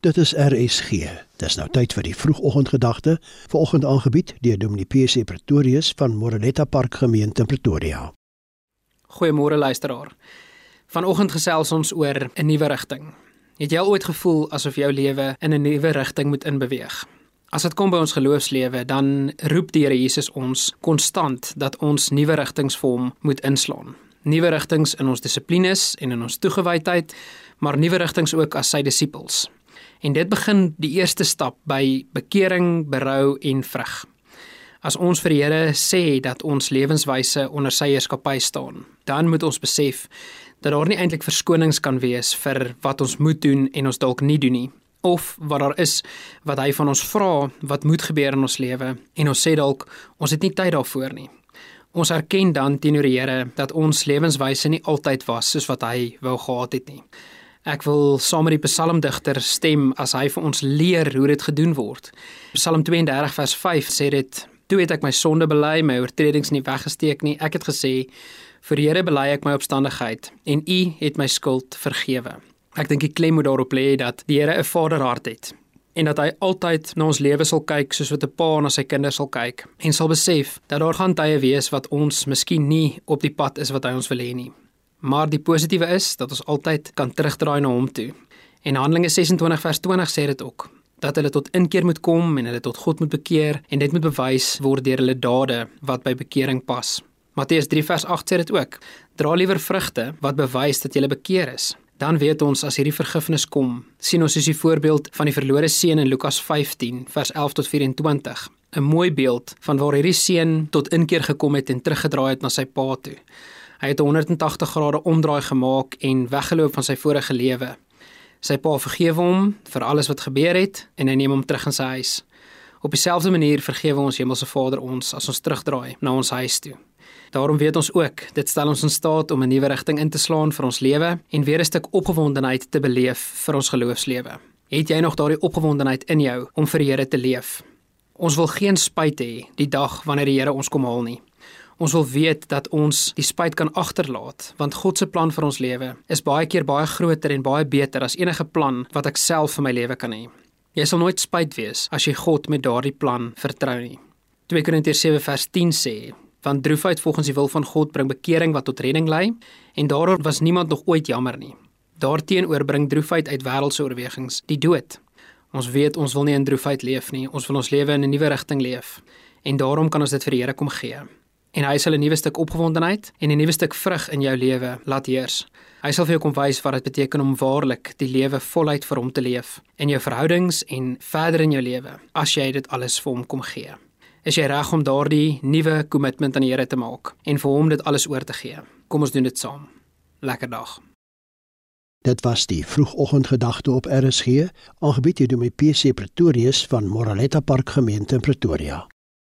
Dit is RSG. Dis nou tyd vir die vroegoggendgedagte, vanoggend aangebied deur Dominee PC Pretorius van Moreletta Park Gemeente in Pretoria. Goeiemôre luisteraar. Vanoggend gesels ons oor 'n nuwe rigting. Het jy ooit gevoel asof jou lewe in 'n nuwe rigting moet inbeweeg? As dit kom by ons geloofslewe, dan roep die Here Jesus ons konstant dat ons nuwe rigtings vir hom moet inslaan. Nuwe rigtings in ons dissiplines en in ons toegewydheid, maar nuwe rigtings ook as sy disippels. En dit begin die eerste stap by bekering, berou en vrug. As ons vir die Here sê dat ons lewenswyse onder sy heerskappy staan, dan moet ons besef dat daar nie eintlik verskonings kan wees vir wat ons moet doen en ons dalk nie doen nie of wat daar is wat hy van ons vra wat moet gebeur in ons lewe en ons sê dalk ons het nie tyd daarvoor nie. Ons erken dan teenoor die Here dat ons lewenswyse nie altyd was soos wat hy wou gehad het nie. Ek wil saam met die psalmdigter stem as hy vir ons leer hoe dit gedoen word. Psalm 32 vers 5 sê dit: "Toe het ek my sonde bely, my oortredings nie weggesteek nie. Ek het gesê: Vir die Here bely ek my opstandigheid en U het my skuld vergewe." Ek dink die klem moet daarop lê dat die Here 'n vaderhart het en dat hy altyd na ons lewe sal kyk soos wat 'n pa na sy kinders sal kyk en sal besef dat daar gaan tye wees wat ons miskien nie op die pad is wat hy ons wil hê nie. Maar die positiewe is dat ons altyd kan terugdraai na hom toe. En Handelinge 26 vers 20 sê dit ook dat hulle tot inkeer moet kom en hulle tot God moet bekeer en dit moet bewys word deur hulle dade wat by bekering pas. Matteus 3 vers 8 sê dit ook: Dra liewer vrugte wat bewys dat jy bekeer is. Dan weet ons as hierdie vergifnis kom, sien ons soos die voorbeeld van die verlore seun in Lukas 15 vers 11 tot 24. 'n Mooi beeld van waar hierdie seun tot inkeer gekom het en teruggedraai het na sy pa toe. Hy het 'n 180 grade omdraai gemaak en weggeloop van sy vorige lewe. Sy pa vergewe hom vir alles wat gebeur het en hy neem hom terug in sy huis. Op dieselfde manier vergewe ons Hemelse Vader ons as ons terugdraai na ons huis toe. Daarom weet ons ook, dit stel ons in staat om 'n nuwe rigting in te slaan vir ons lewe en weer 'n stuk opgewondenheid te beleef vir ons geloofslewe. Het jy nog daardie opgewondenheid in jou om vir die Here te leef? Ons wil geen spyt hê die dag wanneer die Here ons kom haal nie. Ons wil weet dat ons die spyt kan agterlaat, want God se plan vir ons lewe is baie keer baie groter en baie beter as enige plan wat ek self vir my lewe kan hê. Jy sal nooit spyt wees as jy God met daardie plan vertrou nie. 2 Korintiërs 7 vers 10 sê: "Want droefheid volgens die wil van God bring bekering wat tot redding lei, en daaroor was niemand nog ooit jammer nie. Daarteenoor bring droefheid uit wêreldse oorwegings die dood." Ons weet ons wil nie in droefheid leef nie, ons wil ons lewe in 'n nuwe rigting leef. En daarom kan ons dit vir die Here kom gee en hy sal 'n nuwe stuk opgewondenheid en 'n nuwe stuk vrug in jou lewe laat heers. Hy sal vir jou kom wys wat dit beteken om waarlik die lewe voluit vir hom te leef in jou verhoudings en verder in jou lewe as jy dit alles vir hom kom gee. Is jy reg om daardie nuwe kommitment aan die Here te maak en vir hom dit alles oor te gee? Kom ons doen dit saam. Lekker dag. Dit was die vroegoggendgedagte op RSG, aangebied deur die PC Pretorius van Moraletta Park Gemeente in Pretoria.